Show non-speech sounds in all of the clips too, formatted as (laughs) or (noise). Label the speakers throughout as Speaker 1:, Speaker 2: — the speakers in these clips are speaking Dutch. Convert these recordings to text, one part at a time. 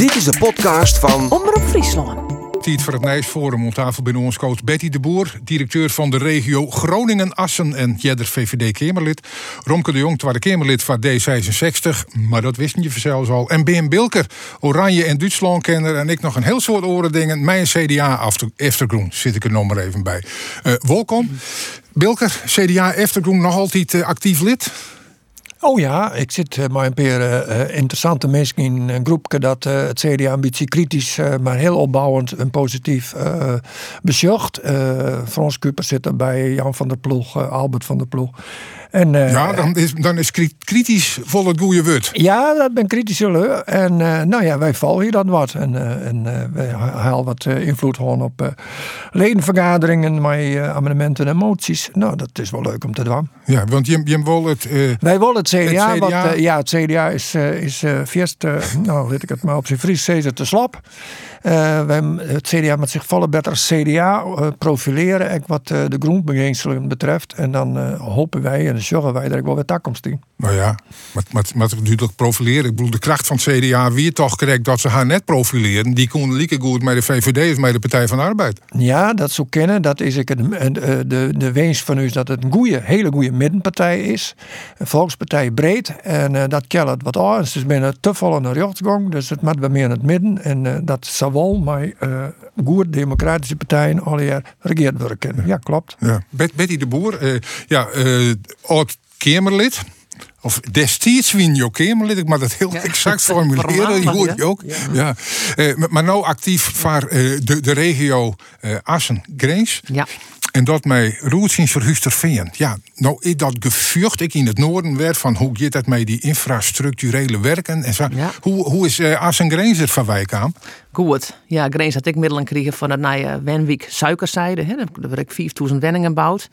Speaker 1: Dit is de podcast van
Speaker 2: Omroep Friesland.
Speaker 3: Tijd voor het Nijsforum om tafel binnen ons coach Betty de Boer, directeur van de regio Groningen-Assen en Jedder VVD-Kamerlid. Romke de Jong, tweede Kamerlid van D66, maar dat wisten je zelfs al. En BM Bilker, Oranje en Duitsland-kenner en ik nog een heel soort oren dingen. Mijn CDA-achtergroen zit ik er nog maar even bij. Uh, welkom. Bilker, CDA-achtergroen nog altijd uh, actief lid?
Speaker 4: Oh ja, ik zit uh, maar een paar uh, interessante mensen in een groepje dat uh, het CDA-ambitie kritisch, maar heel opbouwend en positief bezocht. Frans Kuper zit erbij, Jan van der Ploeg, Albert van der Ploeg.
Speaker 3: En, ja, dan is, dan is kritisch vol het goede woord.
Speaker 4: Ja, dat ben kritisch En nou ja, wij vallen hier dan wat. En, en wij halen wat invloed gewoon op ledenvergaderingen, met amendementen en moties. Nou, dat is wel leuk om te doen.
Speaker 3: Ja, want je, je wil het...
Speaker 4: wij willen het CDA, het CDA. ja, het CDA is, is uh, nou weet ik het maar op zijn Fries, te slap. Uh, het CDA met zich volle beter CDA uh, profileren, ook wat uh, de groenbeginselen betreft. En dan hopen wij en zorgen wij dat ik wel weer toekomst in.
Speaker 3: Nou ja, maar, maar, maar natuurlijk profileren. Ik bedoel, de kracht van het CDA, wie toch correct dat ze haar net profileren, die konden lieke goed met de VVD als met de Partij van de Arbeid.
Speaker 4: Ja, dat zo kennen. Dat is ik de, de, de wens van u is dat het een goede, hele goede middenpartij is. Een volkspartij breed. En dat kellet wat anders. Dus binnen te volle naar rechtsgang. Dus het moet bij meer in het midden. En dat zal wel maar uh, goede democratische partijen al jaar regeerd worden Ja, klopt.
Speaker 3: Ja. Betty de Boer, uh, ja, uh, oud Kamerlid. Of destijds win je ook Kamerlid, ik mag dat heel exact (laughs) formuleren. Je hoort je ook. Ja. ja. maar nou actief voor de, de regio Assen-Greens.
Speaker 2: Ja.
Speaker 3: En dat mij roedsins verhuister Ja, nou is dat gevucht ik in het noorden werd van hoe gaat dat met die infrastructurele werken en zo. Hoe, hoe is uh, Assen Grenzer van wijk aan?
Speaker 2: Goed. Ja, Greens had ik middelen gekregen van het nieuwe Wenwiek suikerzijde. Hè. Daar heb ik 5000 wenningen gebouwd.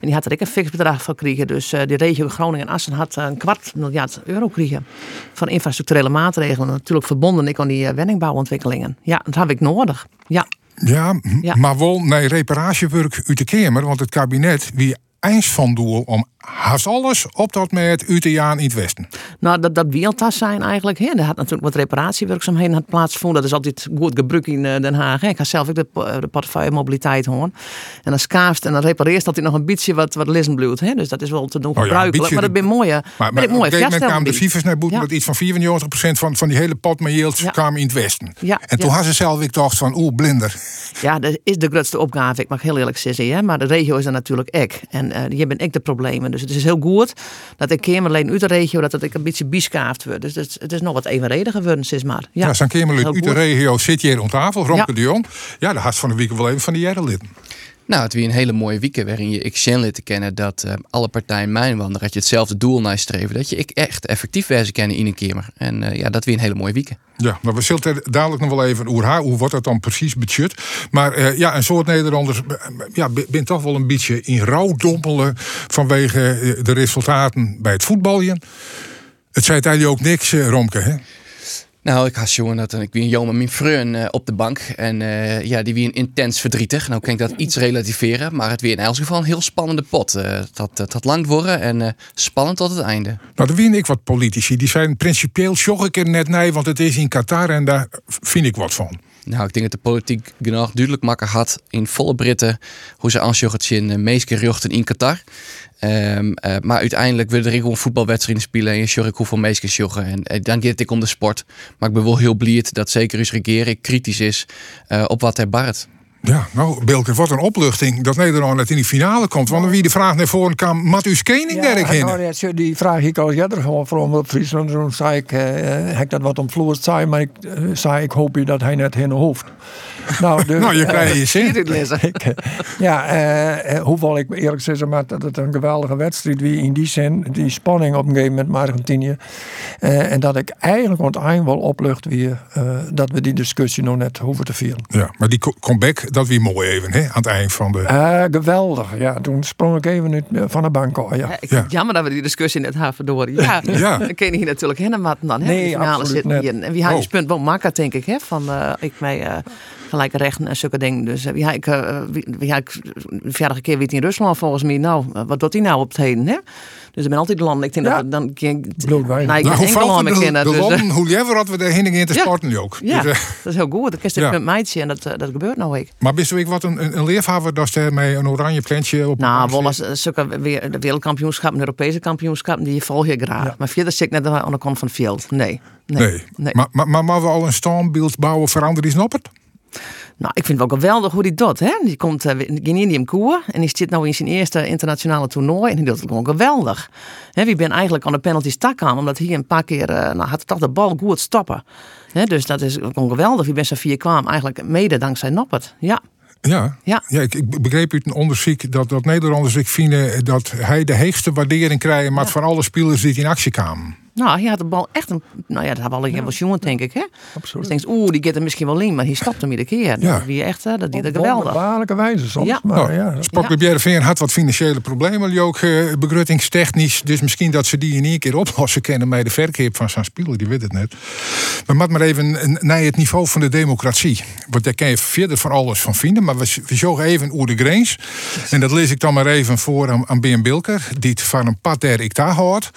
Speaker 2: En die had er ik een fix bedrag van gekregen. Dus uh, de regio Groningen en Assen had een kwart miljard euro gekregen. Van infrastructurele maatregelen. Natuurlijk verbonden ik aan die uh, wenningbouwontwikkelingen. Ja, dat heb ik nodig. Ja.
Speaker 3: Ja, maar wel naar reparatiewerk uit de Kamer, want het kabinet wie eens van doel om haast alles op dat met UTA in het Westen.
Speaker 2: Nou, dat, dat wil dat zijn eigenlijk. Hè. Er had natuurlijk wat reparatiewerkzaamheden had plaatsgevonden. Dat is altijd goed gebruikt in eh, Den Haag. Hè. Ik ga zelf ook de, de portefeuille mobiliteit horen. En dan skaafst en dan repareert dat hij nog een beetje wat, wat lezen bloed. Hè. Dus dat is wel te doen oh gebruikelijk. maar dat ben mooie. Maar,
Speaker 3: maar,
Speaker 2: maar
Speaker 3: op een gegeven moment kwamen de cijfers naar boeten dat iets van 94% van, van die hele pot met ja. kwamen in het Westen.
Speaker 2: Ja,
Speaker 3: en toen had ze zelf ik dacht van, oeh, blinder.
Speaker 2: Ja, dat is de grootste opgave. Ik mag heel eerlijk zeggen. Hè. Maar de regio is er natuurlijk ek. En uh, hier ben ik de problemen. Dus het is heel goed dat ik alleen uit de regio dat het een beetje biskaafd wordt. Dus het, het is nog wat evenrediger geworden, is maar.
Speaker 3: Ja, ja zijn Kamerlid uit de regio zit hier om tafel, Romke ja. de Jong. Ja, de hart van de week wel even van de jaren
Speaker 5: nou, het weer een hele mooie week waarin je ik te kennen dat uh, alle partijen mijn wandelen, dat je hetzelfde doel nastreven, dat je ik echt effectief wezen kennen in een keer. En uh, ja, dat weer een hele mooie week.
Speaker 3: Ja, maar we zullen dadelijk nog wel even hoe, hoe wordt dat dan precies budget. Maar uh, ja, een soort Nederlanders ja, ben toch wel een beetje in rouw dompelen vanwege de resultaten bij het voetballen. Het zei eigenlijk ook niks, Romke, hè?
Speaker 5: Nou, ik had jongen dat ik wie een jongen mijn vreun uh, op de bank. En uh, ja, die wie een intens verdrietig. Nou kan ik dat iets relativeren. Maar het weer in elk geval een heel spannende pot. Uh, dat, dat had lang worden en spannend tot het einde.
Speaker 3: Nou, er wien ik wat politici. Die zijn principieel sjog ik er net nee, want het is in Qatar en daar vind ik wat van.
Speaker 5: Nou, ik denk dat de politiek genoeg duidelijk makker had in volle Britten hoe ze aansjocht zien meest geruchten in Qatar. Um, uh, maar uiteindelijk wil ik gewoon voetbalwedstrijden spelen en je zorg ik hoeveel joggen. En uh, dan gaat ik om de sport. Maar ik ben wel heel blij dat zeker eens regering kritisch is uh, op wat hij baart.
Speaker 3: Ja, nou, Bilke, wat een opluchting dat Nederland net in die finale komt. Want wie de vraag naar voren kwam, Matus Kening ja, in.
Speaker 4: Nou, ja, die vraag ik al eerder gewoon voor op Friesland. Toen zei ik, uh, heb dat wat om vloer zei, maar ik uh, zei, ik hoop je dat hij net in hoofd.
Speaker 3: Nou, dus, (laughs) nou, je krijgt je (laughs) zin.
Speaker 4: ik, ja, uh, hoewel ik eerlijk zeggen, maar dat het een geweldige wedstrijd wie in die zin, die spanning op een gegeven moment met Argentinië. En dat ik eigenlijk aan het eind wel oplucht weer dat we die discussie nog net hoeven te vieren.
Speaker 3: Ja, maar die comeback dat wie mooi even hè, aan het eind van de.
Speaker 4: Ah, geweldig. Ja, toen sprong ik even uit, eh, van de bank af. Ja.
Speaker 2: Ja, ik
Speaker 3: Ja.
Speaker 2: jammer dat we die discussie net hebben verdorie. Ja, (laughs)
Speaker 3: Ja.
Speaker 2: dan kun je hier natuurlijk helemaal wat dan. Hè?
Speaker 4: Nee,
Speaker 2: Die finale
Speaker 4: absoluut
Speaker 2: zitten
Speaker 4: net.
Speaker 2: hier. En wie had
Speaker 3: Oh.
Speaker 2: je punt wel makkelijk, denk ik, hè? Van eh, ik mij eh, gelijke rechten en zulke dingen. Dus eh, wie had ik, eh, had ik de vorige keer weer in Rusland volgens mij. Nou, eh, wat doet hij nou op het heden, hè? Dus er ben altijd landen. Ik denk
Speaker 4: Ja.
Speaker 2: dan ken
Speaker 4: Bloedwijn.
Speaker 2: Nou, ik
Speaker 3: Nou, de,
Speaker 2: Dus,
Speaker 3: landen, hoe liever hadden we de heen in te
Speaker 2: Ja.
Speaker 3: sporten nu ook.
Speaker 2: ja,
Speaker 3: Dus,
Speaker 2: dat is heel goed. Je
Speaker 3: Ja.
Speaker 2: met meidje en dat, dat gebeurt nou ik.
Speaker 3: maar bist u ook wat een, een, een leerhaver dat ze met een oranje plantje op
Speaker 2: Nou, wel als zulke weer- de wereldkampioenschappen, Europese kampioenschappen, die volg je graag. Maar verder zit ik net aan de kant van het veld. Nee. Nee.
Speaker 3: Nee.
Speaker 2: nee.
Speaker 3: Maar, maar, maar, maar we al een standbeeld bouwen veranderen is het?
Speaker 2: Nou, ik vind het wel geweldig hoe die dat. Hè? Die komt uh, in Indium Koer en die zit nou in zijn eerste internationale toernooi. En die doet het gewoon geweldig. Hè, wie ben eigenlijk aan de penalties tak aan, omdat hij een paar keer, eh, nou, had toch de bal goed stoppen. Hè, dus dat is gewoon geweldig. Wie ben zo vier kwam, eigenlijk mede dankzij Noppert. Ja.
Speaker 3: Ja.
Speaker 2: Ja.
Speaker 3: ja ik, ik begreep uit een onderzoek dat, dat Nederlanders ik vinden dat hij de heegste waardering krijgt, maar van alle spelers die in actie kwamen.
Speaker 2: Nou, hij had de bal echt een. Nou ja, dat hebben we al een wel jongen, denk ik. Hè?
Speaker 4: Absoluut.
Speaker 2: Dus je denkt, oeh, die gaat er misschien wel in, maar hij stopt hem iedere keer.
Speaker 3: Ja.
Speaker 2: Dat wie echt, hè, dat die
Speaker 4: Op
Speaker 2: er geweldig.
Speaker 4: wonderbaarlijke wijze soms.
Speaker 2: Ja.
Speaker 4: Maar
Speaker 3: Nou,
Speaker 4: ja, dat-
Speaker 3: Sportclub Jereveen had wat financiële problemen, die ook eh, begruttingstechnisch. Dus misschien dat ze die in één keer oplossen kennen met de verkeer van zijn speler, die weet het net. Maar maak maar even naar het niveau van de democratie. Want daar kan je verder van alles van vinden, maar we, we zogen even oer de grens. En dat lees ik dan maar even voor aan, aan Ben Bilker, die het van een pad der ik daar hoort.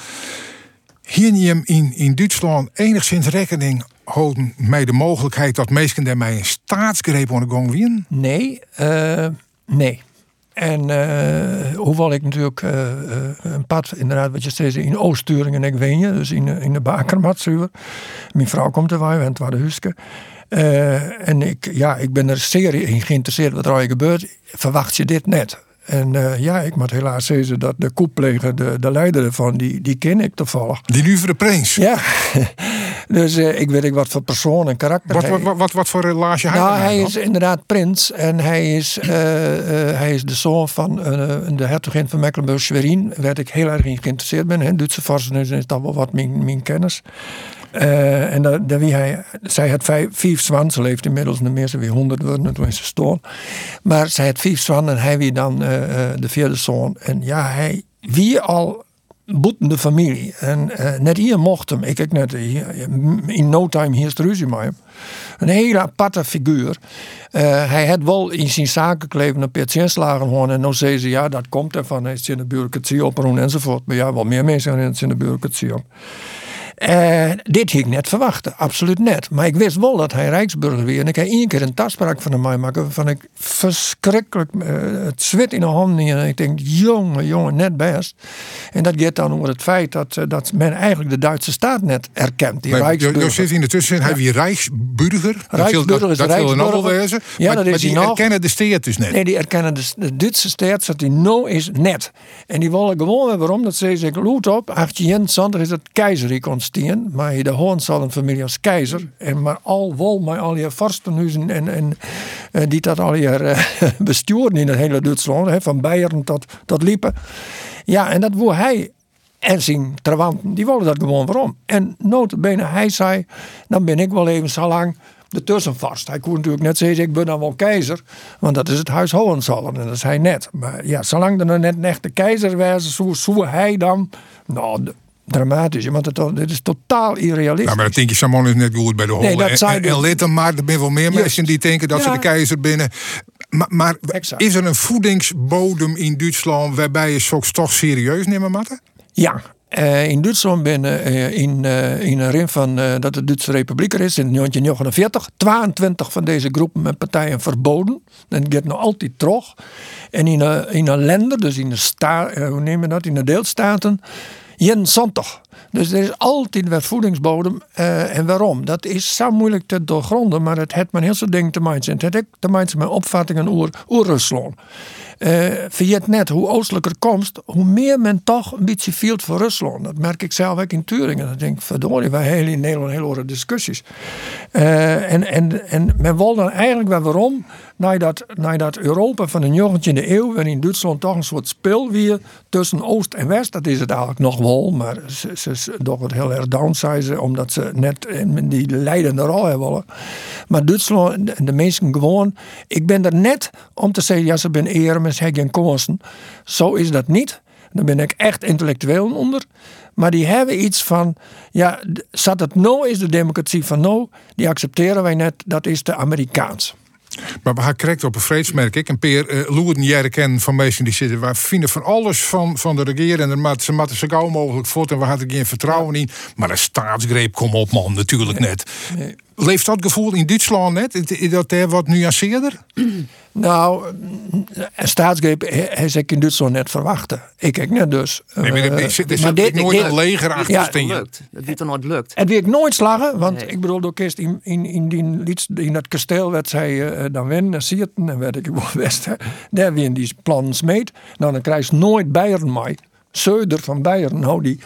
Speaker 3: Hier in, in Duitsland enigszins rekening houden met de mogelijkheid dat mensen daarmee een staatsgreep aan de gang winnen?
Speaker 4: Nee, eh, nee. En eh, hoewel ik natuurlijk eh, een pad, inderdaad, wat je steeds in Oost-Turingen en ik weet je, dus in, in de Bakermat zuur. Mijn vrouw komt erbij, want het was en ik, ja, ik ben er zeer in geïnteresseerd wat er al gebeurt. Verwacht je dit net? En eh, ja, ik moet helaas zeggen dat de koepleger, de, de leider ervan, die, die ken ik toevallig.
Speaker 3: Die nu voor de prins.
Speaker 4: Ja, (laughs) dus eh, ik weet ik wat voor persoon en karakter
Speaker 3: Wat,
Speaker 4: hij
Speaker 3: wat, wat, wat, voor relatie hij
Speaker 4: nou, hij
Speaker 3: dan?
Speaker 4: is inderdaad prins en hij is, eh, hij is de zoon van de hertogin van Mecklenburg-Schwerin, waar ik heel erg in geïnteresseerd ben. Hè. Duitse vorsten is dat wel wat mijn, mijn kennis. Eh, en dat wie hij, zij had vijf, vijf zwan, ze leeft inmiddels niet meer, weer honderd worden, toen is ze stoor. Maar zij had vijf zwan en hij wie dan eh, eh, de vierde zoon. En ja, hij wie al boetende familie. En net hier mocht hem, ik, ik net, in no time hier is de ruzie. Een hele aparte figuur. Hij had wel in zijn zaken kleven een patiëntslagen gewoon. En dan zei ze, ja, dat komt ervan. Hij is in de bureaucratie op enzovoort. Maar ja, wel meer mensen zijn in de bureaucratie op. Eh, dit had ik net verwachten, absoluut net. Maar ik wist wel dat hij Rijksburger weer. En ik heb één keer een taspraak van hem maken waarvan ik verschrikkelijk eh, het zwit in de handen. En ik denk, jongen, jongen, net best. En dat gaat dan over het feit dat, eh, dat men eigenlijk de Duitse staat net erkent. Die
Speaker 3: Nee, je,
Speaker 4: Rijksburger.
Speaker 3: je zit in de tussenzin, hij wie Rijksburger.
Speaker 4: Rijksburger
Speaker 3: dat,
Speaker 4: is
Speaker 3: dat wil een
Speaker 4: Rijksburger.
Speaker 3: wezen.
Speaker 4: Ja,
Speaker 3: maar,
Speaker 4: dat
Speaker 3: maar
Speaker 4: is
Speaker 3: die
Speaker 4: hij nog.
Speaker 3: erkennen de steert dus net.
Speaker 4: Nee, die erkennen de, de Duitse staat dat die no is net. En die willen gewoon waarom. Dat ze zeggen, loot op, 1821 is het keizerrijk ontstaan. Maar de Hohenzollern-familie als keizer. En maar al wol, maar al je vorstenhuizen en, en eh, die dat al je eh, (laughs) bestuurden in het hele Duitsland. Hè, van Beieren tot, tot Liepen. Ja, en dat wil hij en zijn trawanten, die wilden dat gewoon waarom. En notabene, hij zei, dan ben ik wel even zo lang de tussenvast. Hij kon natuurlijk net zeggen, ik ben dan wel keizer, want dat is het huis Hohenzollern en dat is hij net. Maar ja, zolang er nou net een echte keizer was, zo, zo hij dan, nou, dramatisch, want het, dit is totaal irrealistisch.
Speaker 3: Nou, maar dat denk je Samon is net goed bij de holen.
Speaker 4: Nee, dat
Speaker 3: en, hem maar, er zijn wel meer mensen die denken dat ze
Speaker 4: Ja.
Speaker 3: de keizer binnen. Maar, maar is er een voedingsbodem in Duitsland waarbij je soms toch serieus nemen moet?
Speaker 4: Ja, eh, in Duitsland ben eh, in, eh, in een rim van dat de Duitse Republiek er is in 1949 22 van deze groepen met partijen verboden. En gaat nog altijd terug. En in een, in een lender, dus in de sta, hoe neem je dat, in de deelstaten, Jensenter. Dus er is altijd weer voedingsbodem. Eh, en waarom? Dat is zo moeilijk te doorgronden, maar het heeft met heel veel dingen te maken. Het heeft ook te maken met opvattingen over, Rusland. Eh vergeet net, hoe oostelijker komst, hoe meer men toch een beetje viel voor Rusland. Dat merk ik zelf ook in Turingen. Dan denk ik, verdorie, wij hebben in Nederland heel andere discussies. Eh, en, en, en men wil dan eigenlijk wel waarom, naar dat, naar dat Europa van de 19e eeuw, waarin Duitsland toch een soort speel weer tussen Oost en West. Dat is het eigenlijk nog wel, maar ze, doen het heel erg downsizen, omdat ze net die leidende rol hebben willen. Maar Duitsland, de, mensen gewoon. Ik ben er net om te zeggen, ja, ze ze hebben geen kansen. Zo is dat niet. Daar ben ik echt intellectueel onder. Maar die hebben iets van, ja, zat het nou is de democratie van nou, die accepteren wij net, dat is de Amerikaans.
Speaker 3: Maar we gaan correct op een vreedsmerk. Ik en Peer uh, Loerden jaren kennen van mensen die zitten. We vinden van alles van, van de regering. En ze moeten zo gauw mogelijk voort. En we hadden geen vertrouwen in. Maar een staatsgreep, kom op man, natuurlijk net. Leeft dat gevoel in Duitsland net? Is- dat er wat nuanceerder? (clears throat)
Speaker 4: Nou, een staatsgreep hij ik in Duitsland net verwachten. Ik ook net dus.
Speaker 3: Nee, maar er
Speaker 4: Eh,
Speaker 3: is, is
Speaker 4: maar dit-
Speaker 3: nooit
Speaker 4: dit-
Speaker 3: een leger achter
Speaker 4: Ja,
Speaker 3: staan.
Speaker 2: lukt. Dat wie toch nooit lukt.
Speaker 4: Het werd nooit slagen, want
Speaker 2: Nee.
Speaker 4: ik bedoel, door kist in, in, in, die, in dat kasteel werd zij eh, dan winnen, Sierten, en werd ik wel (laughs) best. Daar weer die plannen smeet. Nou, dan krijg je nooit Bayern mee. Zuider van Bayern, nou die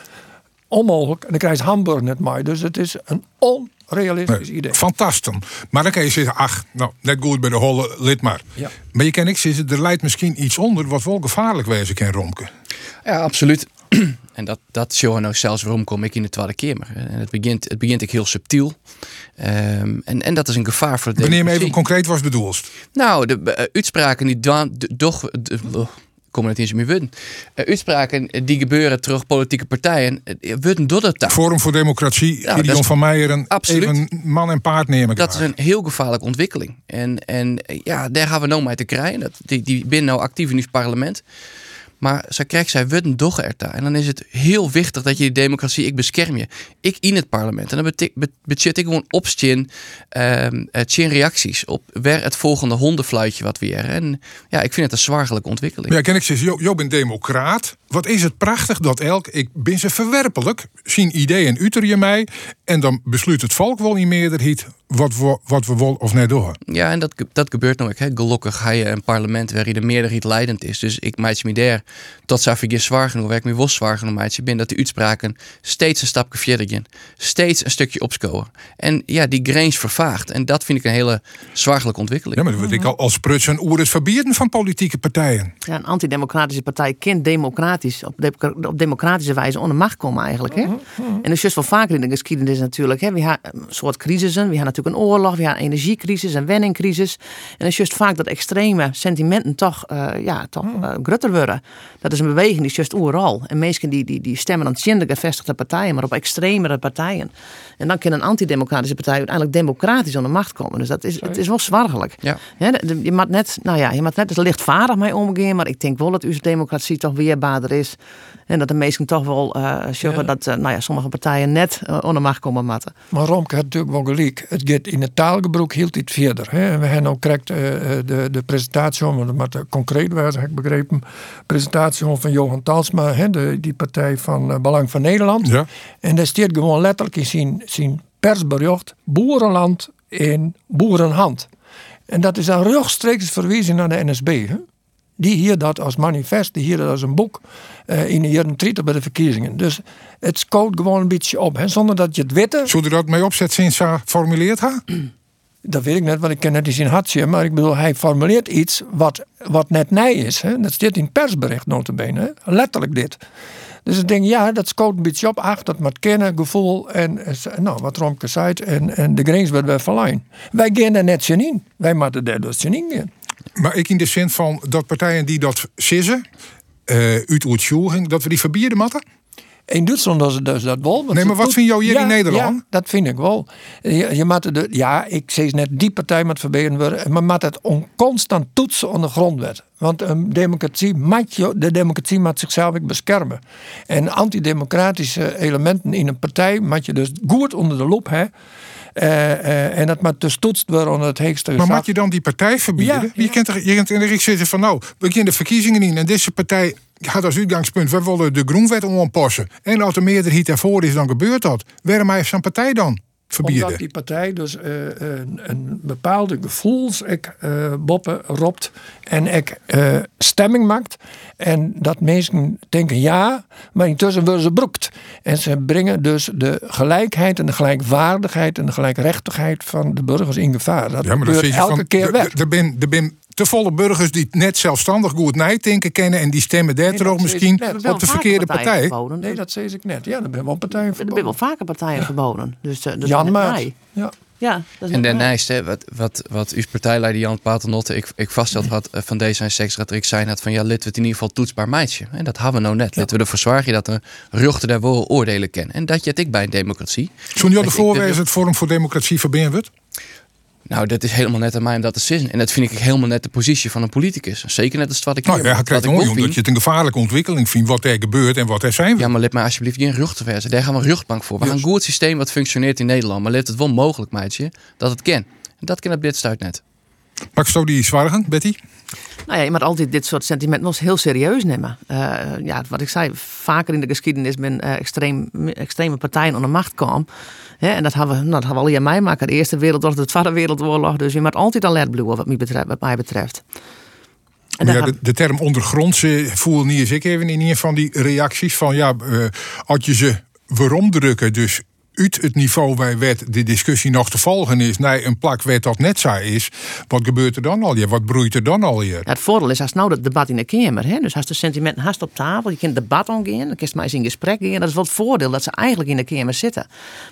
Speaker 4: onmogelijk. En dan krijg je Hamburg net mee. Dus het is een onrealistisch idee.
Speaker 3: Fantastisch. Maar dan kan je zeggen, ach, nou, net goed bij de holle lid maar.
Speaker 4: Ja.
Speaker 3: Maar je kan ik zeggen, er leidt misschien iets onder wat wel gevaarlijk wezen kan, Romke.
Speaker 5: Ja, absoluut. (clears throat) En dat, dat show nou zelfs waarom kom ik in de Tweede Kamer. En het begint, het begint ik heel subtiel. Ehm, en, en dat is een gevaar voor de
Speaker 3: Wanneer me
Speaker 5: democratie.
Speaker 3: even concreet was bedoeld.
Speaker 5: Nou, de eh, uitspraken die dan de- doch. Meer worden. Eh, uitspraken die gebeuren terug politieke partijen. eh, worden door dat.
Speaker 3: Forum voor Democratie, Gideon
Speaker 5: dat is-
Speaker 3: van Meijeren.
Speaker 5: Absoluut.
Speaker 3: Even man en paard nemen.
Speaker 5: Dat is een heel gevaarlijke ontwikkeling. En, en ja, daar gaan we nou mee te krijgen. Dat, die, die binnen nou actief in het parlement. Maar zo krijgt zij worden doch er daar. En dan is het heel wichtig dat je die democratie, ik bescherm je. Ik in het parlement. En dan betekent ik gewoon opstien, ehm eh, reacties op weer het volgende hondenfluitje wat weer. En ja, ik vind het een zwargelijke ontwikkeling.
Speaker 3: Ja, ken ik zeggen, Jo, Jo bent democraat. Wat is het prachtig dat elk, ik ben ze verwerpelijk, zien ideeën uiter je mij. En dan besluit het volk wel in meerderheid wat we, wat we wel of net doen.
Speaker 5: Ja, en dat, dat gebeurt nou ook. Hè. Gelukkig ga je een parlement waar je de meerderheid leidend is. Dus ik maak me daar tot zou ik zwaar genoeg, waar ik me was zwaar genoeg maak je ben dat de uitspraken steeds een stapje verder gaan. Steeds een stukje opscoren. En ja, die grens vervaagt. En dat vind ik een hele zwaargelijke ontwikkeling.
Speaker 3: Ja, maar dat wil ik al als pruts en oer het verbieden van politieke partijen.
Speaker 2: Ja, een antidemocratische partij kan democratisch, op, de- op democratische wijze onder macht komen eigenlijk. Hè? En dat is juist wel vaker in de geschiedenis natuurlijk. Hè? We hebben een soort crisissen. We hebben natuurlijk een oorlog, we hebben een energiecrisis, een wenningcrisis. En het is juist vaak dat extreme sentimenten toch, eh ja, toch eh, grutter worden. Dat is een beweging die is juist overal. En mensen die, die, die stemmen in de gevestigde partijen, maar op extremere partijen. En dan kan een antidemocratische partij uiteindelijk democratisch onder macht komen. Dus dat is, het is wel zwargelijk.
Speaker 5: Ja.
Speaker 2: Ja, de- de- je moet net, nou ja, je moet net dus lichtvaardig mee omgaan, maar ik denk wel dat onze democratie toch weerbaarder is. En dat de meesten toch wel eh zeggen dat eh, nou ja, sommige partijen net eh, onder macht komen matten.
Speaker 4: Maar Romke had natuurlijk wel gelijk. Het gaat in het taalgebruik heel iets verder. Hè. We hebben ook correct eh, de, de presentatie, want het moet concreet was, heb ik begrepen. Presentatie van Johan Talsma, hè, de, die partij van eh, Belang van Nederland.
Speaker 3: Ja.
Speaker 4: En daar staat gewoon letterlijk in zijn, zijn persbericht: boerenland in boerenhand. En dat is een rechtstreeks verwijzing naar de NSB. Hè? Die hier dat als manifest, die hier dat als een boek eh, in de jaren 30 bij de verkiezingen. Dus het scoot gewoon een beetje op. Hè? Zonder dat je het witte,
Speaker 3: Zou je dat mee opzet sinds ze formuleerd ha?
Speaker 4: Dat weet ik net, want ik ken net eens in hartje. Maar ik bedoel, hij formuleert iets wat, wat net nij is. Hè? Dat staat in persbericht notabene. Letterlijk dit. Dus ik denk, ja, dat scoot een beetje op. Ach, dat met kennen, gevoel en nou, wat Romke zei. En, en de grens werd weer verlijn. Wij gaan net zin in. Wij moeten daar dus in.
Speaker 3: Maar ik in de zin van dat partijen die dat sissen, eh uit dat we die verbieden matten?
Speaker 4: In Duitsland is het dus dat wel.
Speaker 3: Nee, maar wat
Speaker 4: doet-
Speaker 3: vind jou hier
Speaker 4: Ja,
Speaker 3: in Nederland?
Speaker 4: Ja, dat vind ik wel. Je, je de, ja, ik zeg net, die partij moet verbeteren worden. Maar moet het on, constant toetsen aan de grondwet. Want een democratie je, de democratie moet zichzelf ook beschermen. En antidemocratische elementen in een partij moet je dus goed onder de loep hebben. Eh, eh, en dat moet dus toetst onder het hoogste
Speaker 3: Maar maak je dan die partij verbieden?
Speaker 4: Ja,
Speaker 3: Je
Speaker 4: ja.
Speaker 3: kent er, je kent in de richt zitten van nou, we beginnen de verkiezingen in en deze partij gaat als uitgangspunt, we willen de groenwet aanpassen. En als de meerderheid ervoor is, dan gebeurt dat. Waarom heeft zo'n partij dan verbieden?
Speaker 4: Omdat die partij dus eh, een, een bepaalde gevoels ik, eh, boppen ropt en ik eh, stemming maakt. En dat mensen denken ja, maar intussen worden ze broekt. En ze brengen dus de gelijkheid en de gelijkwaardigheid en de gelijkrechtigheid van de burgers in gevaar. Dat
Speaker 3: Ja, maar
Speaker 4: gebeurt elke
Speaker 3: van,
Speaker 4: keer
Speaker 3: er-
Speaker 4: weg.
Speaker 3: Er ben, er ben te volle burgers die net zelfstandig goed nijdenken kennen en die stemmen daar
Speaker 4: dat
Speaker 3: toch
Speaker 4: is
Speaker 3: misschien
Speaker 4: net.
Speaker 2: Zijn
Speaker 3: op de
Speaker 2: wel
Speaker 3: verkeerde
Speaker 2: vaker partijen
Speaker 3: partij.
Speaker 2: Verboden.
Speaker 4: Nee, dat zei ik net. Ja, er zijn wel partijen
Speaker 2: Er zijn wel vaker partijen verboden. Dus, dus
Speaker 4: Jan Maat. Ja.
Speaker 2: Ja, dat is
Speaker 5: En daarnaast, hè, wat, wat, wat uw partijleider Jan Paternotte ik, ik vaststeld had eh, van D66, dat ik zei net van ja, lid we het in ieder geval toetsbaar meisje. En dat hebben we nou net. Lid we ervoor zorgen dat er ruchten daar wel oordelen kennen. En dat je het ik bij een democratie.
Speaker 3: Je de voorwijze het Forum voor Democratie verbinden wordt?
Speaker 5: Nou, dat is helemaal net aan mij om dat te zeggen. En dat vind ik helemaal net de positie van een politicus. Zeker net als wat ik
Speaker 3: Nou ja,
Speaker 5: wat
Speaker 3: krijgt
Speaker 5: ook
Speaker 3: omdat je het een gevaarlijke ontwikkeling vindt wat er gebeurt en wat er zijn we.
Speaker 5: Ja, maar let mij alsjeblieft geen ruchtenversen. Daar gaan we een ruchtbank voor. We gaan een goed systeem wat functioneert in Nederland. Maar let het wel mogelijk, meidje, dat het kan. En dat kan op dit stuit net.
Speaker 3: Zo die zwargen, Betty?
Speaker 2: Nou ja, je moet altijd dit soort sentimenten nog heel serieus nemen. Eh, ja, wat ik zei, vaker in de geschiedenis ben eh, extreem, extreme partijen onder macht kwam. Hè, en dat hebben we, nou, dat hebben we al hier mij maken. De Eerste Wereldoorlog, de Tweede Wereldoorlog. Dus je moet altijd alert blijven wat mij betreft. Wat mij betreft.
Speaker 3: Ja, de, de term ondergrondse voel niet eens ik even in een van die reacties van ja, eh, als je ze waarom drukken, dus uit het niveau waar wet de discussie nog te volgen is naar een plak wet dat net zo is, wat gebeurt er dan al hier? Wat broeit er dan al?
Speaker 2: Ja, het voordeel is, als nou dat debat in de Kamer, hè, dus als de sentimenten haast op tafel, je kunt het debat omgaan, dan kun je maar eens in gesprek gaan. Dat is wel het voordeel dat ze eigenlijk in de Kamer zitten.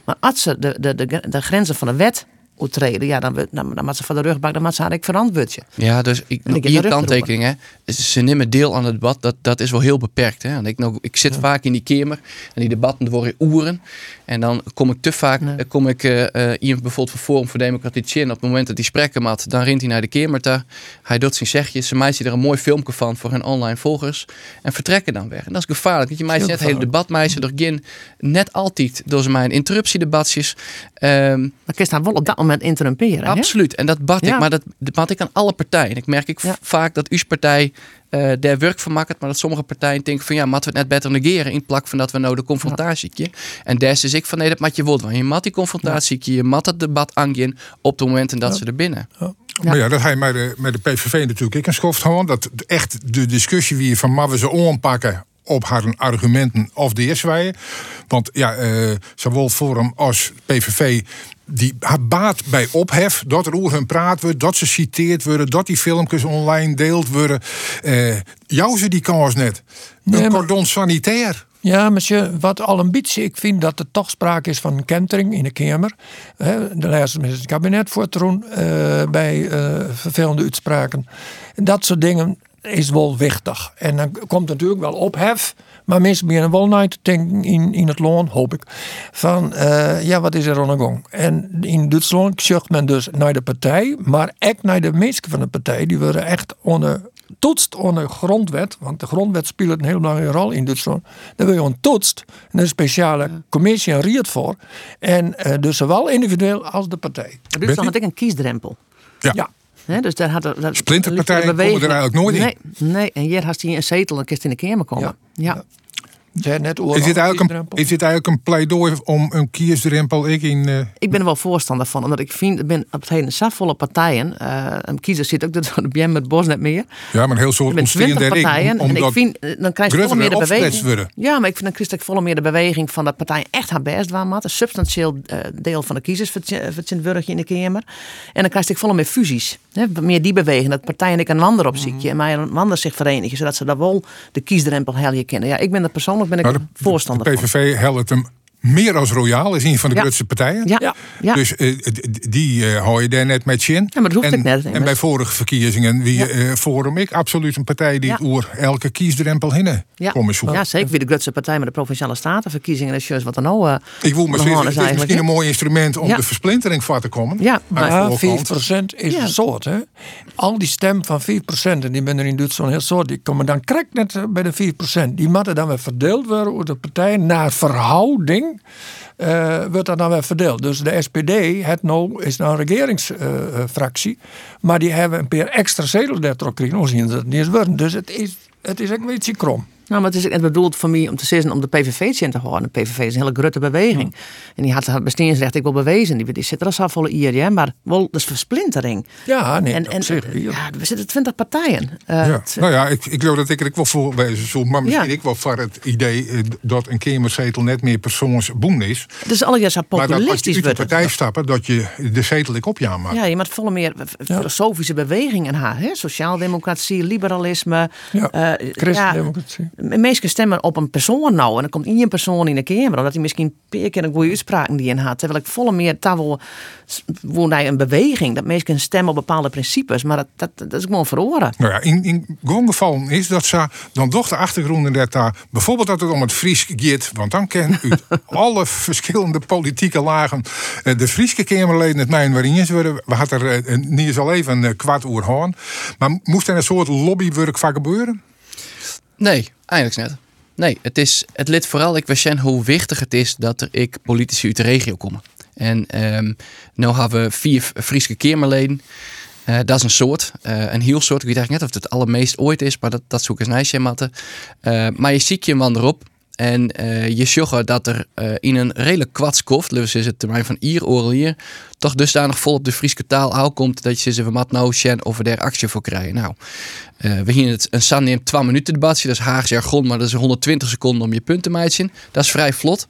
Speaker 2: Maar als ze de, de, de, de grenzen van de wet treden, ja, dan, dan, dan moet ze van de rugbank, dan moet ze eigenlijk verantwoord je.
Speaker 5: Ja, dus ik,
Speaker 2: En
Speaker 5: hier
Speaker 2: de rug
Speaker 5: kanttekening, hè. Ze nemen deel aan het debat. Dat, dat is wel heel beperkt. Hè. Want ik, nou, ik zit vaak in die kamer en die debatten worden oeren. En dan kom ik te vaak,
Speaker 2: Nee.
Speaker 5: eh, kom ik eh eh, iemand bijvoorbeeld van Forum voor Democratie in. Op het moment dat hij spreken mat, dan rent hij naar de kamer toe. Hij doet zijn zegjes. Ze maakt er een mooi filmpje van voor hun online volgers. En vertrekken dan weg. En dat is gevaarlijk. Want je maakt
Speaker 4: Heel
Speaker 5: net hele
Speaker 4: gevaarlijk.
Speaker 5: debatmeisje door Gin. Net altijd door ze mijn interruptiedebatjes.
Speaker 2: Dan kun je daar wel op dat moment interrumperen. hè?
Speaker 5: Absoluut. En dat bad
Speaker 2: Ja.
Speaker 5: ik. Maar dat, dat bad ik aan alle partijen. Ik merk ik
Speaker 2: Ja.
Speaker 5: vaak dat uw partij eh daar werk van maakt. Maar dat sommige partijen denken van ja, moeten we het net beter negeren. In plaats van dat we nou de confrontatie. En daar is ik van nee, dat moet je wilt. Want je mat die confrontatie. Je mat het debat aangaan op de momenten dat ze er binnen.
Speaker 3: Maar ja, dat hij met de, met de PVV natuurlijk ik een schoft gewoon. Dat echt de discussie wie van maar we ze aanpakken op haar argumenten of de eerste Want ja, eh, zowel Forum als PVV die baat bij ophef dat er over hun praat wordt, dat ze citeerd worden, dat die filmpjes online deeld worden. Eh jou ze die kans net.
Speaker 4: Nee,
Speaker 3: een
Speaker 4: maar-
Speaker 3: cordon sanitair.
Speaker 4: Ja, monsieur, wat al beetje, ik vind dat er toch sprake is van een kentering in de Kamer. De laatste met het kabinet voor te doen eh, bij eh, vervelende uitspraken. Dat soort dingen is wel wichtig. En dan komt natuurlijk wel ophef. Maar mensen beginnen wel naar te denken in, in het loon, hoop ik. Van, eh, ja, wat is er aan de gang? En in Duitsland zucht men dus naar de partij. Maar ook naar de mensen van de partij. Die worden echt onder toetst onder grondwet. Want de grondwet speelt een heel belangrijke rol in Duitsland. Daar wil je een toetst. En een speciale commissie en riet voor. En eh, dus zowel individueel als de partij.
Speaker 2: In Duitsland had ik een kiesdrempel.
Speaker 3: Ja.
Speaker 4: Ja.
Speaker 2: Hè, dus daar had dat,
Speaker 3: Splinterpartijen
Speaker 2: er
Speaker 3: komen er eigenlijk nooit in.
Speaker 2: nee, Nee, en hier had hij een zetel en kist in de Kamer komen.
Speaker 4: Ja.
Speaker 2: Ja.
Speaker 4: Zij net
Speaker 3: Is dit, eigenlijk een, is dit eigenlijk een pleidooi om een kiesdrempel ik in... eh,
Speaker 2: Ik ben er wel voorstander van, omdat ik vind, ik ben op het hele zoveel partijen, eh een kiezer zit ook dat (laughs) de BM met Bos net meer.
Speaker 3: ja, maar een heel soort
Speaker 2: Er
Speaker 3: ontstehende
Speaker 2: partijen en ik vind, eh, dan krijg je volle meer de beweging. Ja, maar ik vind dan krijg ik volle meer de beweging van dat partijen echt haar best doen, Een substantieel deel van de kiezers verzint wurgje in de Kamer. En dan krijg ik volle meer fusies. Hè, meer die beweging, dat partijen ik een ander op ziekje en mij een ander zich verenigen, zodat ze daar wel de kiesdrempel helje kennen. Ja, ik ben er persoonlijk ben ik
Speaker 3: Nou,
Speaker 2: een voorstander
Speaker 3: de
Speaker 2: van.
Speaker 3: PVV helpt hem meer als royaal, is een van de
Speaker 2: Ja.
Speaker 3: grootste partijen.
Speaker 2: Ja,
Speaker 4: Ja.
Speaker 2: ja.
Speaker 3: Dus eh, die eh hou je daar net met zin.
Speaker 2: Ja, maar dat hoeft
Speaker 3: en,
Speaker 2: ik net,
Speaker 3: En bij vorige verkiezingen, wie eh Forum ik, absoluut een partij die
Speaker 2: Ja.
Speaker 3: oer elke kiesdrempel hinnen
Speaker 2: Ja.
Speaker 3: komen zoeken.
Speaker 2: ja, zeker weer de grootste partij met de provinciale statenverkiezingen. Dat is juist wat er nou. eh,
Speaker 3: Ik wil maar zeggen, het
Speaker 2: is
Speaker 3: is misschien een mooi instrument om
Speaker 2: Ja.
Speaker 3: de versplintering voor te komen.
Speaker 2: Ja, maar-
Speaker 4: Ja,
Speaker 3: voorkant.
Speaker 4: 4% is
Speaker 2: Ja.
Speaker 4: een soort. Hè? Al die stem van 4%, en die ben er in Duitsland heel soort, die komen dan krek net bij de 4%. Die moeten dan weer verdeeld worden door de partijen naar verhouding. Eh, wordt dat dan weer verdeeld. Dus de SPD het nou, is nou een regeringsfractie. maar die hebben een paar extra zetels daardoor gekregen. Dan zien ze het niet eens. Dus het is, het is een beetje krom.
Speaker 2: Nou, maar het is echt bedoeld voor mij om te zeggen om de PVV te houden. De PVV is een hele grote beweging. En die had het bestaansrecht ik wel bewezen. Die, die zit er al zo volle ja, maar wel dus versplintering.
Speaker 4: Ja, nee,
Speaker 2: en, ja, er zitten twintig partijen. Eh,
Speaker 3: Ja. Nou ja, ik, ik geloof dat ik er wel voor wezen zal. Maar misschien
Speaker 2: Ja.
Speaker 3: ik wel voor het idee eh, dat een kamerzetel net meer persoonsboem is.
Speaker 2: het is alle jaar zo
Speaker 3: Maar dat als je
Speaker 2: populistisch
Speaker 3: uit de
Speaker 2: wordt. het.
Speaker 3: partij stappen, dat je de zetel ik op je aanmaakt.
Speaker 2: Ja, je moet volle meer filosofische bewegingen haar. Hè? Sociaaldemocratie, liberalisme.
Speaker 4: Ja,
Speaker 2: eh,
Speaker 4: Christendemocratie.
Speaker 2: Mensen stemmen op een persoon nou. En dan komt één persoon in de kamer. Omdat hij misschien een paar keer een goede uitspraken die in had. Terwijl ik volle meer tafel woon hij een beweging. Dat mensen stemmen op bepaalde principes. Maar dat, dat, dat is gewoon verloren.
Speaker 3: Nou ja, in, in geval is dat ze dan toch de achtergrond dat daar bijvoorbeeld dat het om het Fries gaat. Want dan ken u (laughs) alle verschillende politieke lagen eh, de Frieske Kamerleden het mijn waarin je worden. We hadden er eh, niet eens al even een kwart uur hoorn. Maar moest er een soort lobbywerk van gebeuren?
Speaker 5: Nee, eigenlijk net. Nee, het, is, het lid vooral ik weet hoe wichtig het is dat er ik politici uit de regio komen. En um, nu hebben we vier Friese Kamerleden. Uh, dat is een soort, uh, een heel soort. Ik weet eigenlijk net of het het allermeest ooit is, maar dat, dat zoek eens nijsje matten. Uh, maar je ziet je man erop. En je zag dat er in een redelijk kwatskoft, dus is het termijn van ier hier, toch dusdanig vol op de Friese taal aankomt dat je ze van mat nou of we daar actie voor krijgen. Nou, uh, we gingen het een san neemt 2 minuten debatje, dat is Haags jargon, maar dat is 120 seconden om je punten te maken. Dat is vrij vlot.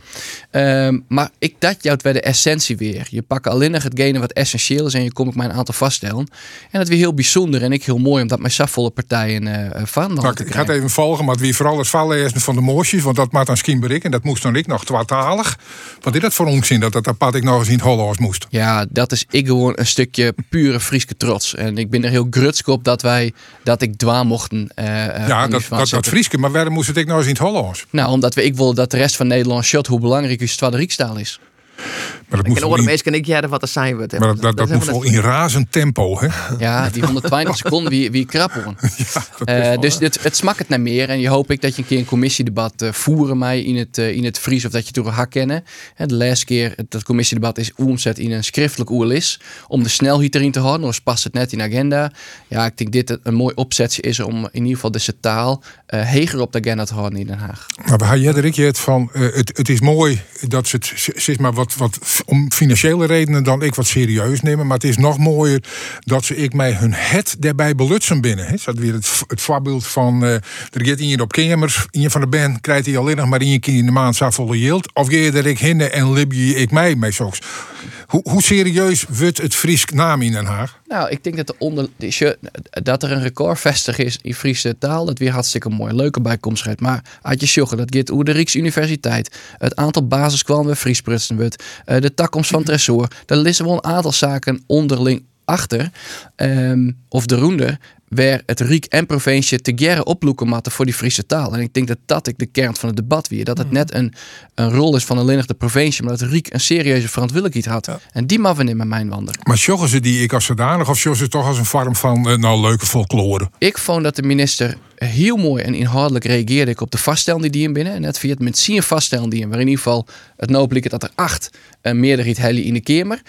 Speaker 5: Uh, maar ik dat jou bij de essentie weer. Je pakt alleen nog hetgene wat essentieel is en je kom ik mijn aantal vaststellen. En dat weer heel bijzonder en ik heel mooi omdat mijn safvolle partijen uh, van.
Speaker 3: Ik ga het even volgen, maar wie vooral het vallen van de moosjes, want dat maakt dan Skiem bereiken. En dat moest dan ik nog twaalftalig. Wat is dat voor onzin dat dat apart ik nog eens in het Hollands moest?
Speaker 5: Ja, dat is ik gewoon een stukje pure Frieske trots. En ik ben er heel grutsk op dat wij, dat ik dwaan mochten. Uh,
Speaker 3: ja, dat, dat, dat Frieske, maar waarom moest het ik nou eens in het Hollands?
Speaker 5: Nou, omdat we, ik wil dat de rest van Nederland shot hoe belangrijk is de Rijkstaal is.
Speaker 2: Maar dat moet horen mensen ik jaren wat er zijn wordt.
Speaker 3: Maar dat, dat, moet wel in razend tempo, hè?
Speaker 5: Ja, (laughs) die 120 seconden wie, wie krappelen. (laughs) Ja, uh, dus het, het smakt het naar meer. En je hoop ik dat je een keer een commissiedebat uh, voeren mij in het, uh, in het Fries of dat je door hak kennen. En de laatste keer dat commissiedebat is omzet in een schriftelijk oerlis. Om de snelheid erin te houden. Dus past het net in agenda. Ja, ik denk dit een mooi opzetje is om in ieder geval deze taal heger op de agenda te houden in Den Haag.
Speaker 3: Maar jij er het van, het, het is mooi dat ze het, zeg maar wat, wat om financiële redenen dan ik wat serieus nemen. Maar het is nog mooier dat ze ik mij hun het daarbij belutsen binnen. He. Dat weer het, voorbeeld van. Uh, er gaat op kamers, je van de band krijgt hij alleen nog maar één keer in de maand volle yield. Of je er ik heen en lib je ik mij mee. Hoe, hoe serieus wordt het Fries naam in Den Haag?
Speaker 5: Nou, ik denk dat, de onder, dat er een record vestig is in Friese taal, dat weer hartstikke mooi. Leuke bijkomstigheid. Maar had je sjoggen, dat gaat over de Rijksuniversiteit. Het aantal basiskwallen Fries prutsen wordt. Uh, de takkomst van Tresor. Daar liggen wel een aantal zaken onderling achter. Um, of de roende waar het Riek en provincie te gerren oploeken matten voor die Friese taal. En ik denk dat dat ik de kern van het debat weer. Dat het net een, een rol is van alleen de provincie, maar dat Riek een serieuze verantwoordelijkheid had. En die mag we in mijn wandelen.
Speaker 3: Maar sjoggen ze die ik als zodanig of sjoggen ze toch als een vorm van uh, nou leuke folklore?
Speaker 5: Ik vond dat de minister heel mooi en inhoudelijk reageerde ik op de vaststelling die in binnen. En net via het met zien vaststelling die in, waar in ieder geval het noodelijk dat er acht een meerderheid helle in de Kamer.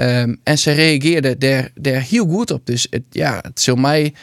Speaker 5: Um, en ze reageerde daar, daar heel goed op. Dus het, ja, het zal mij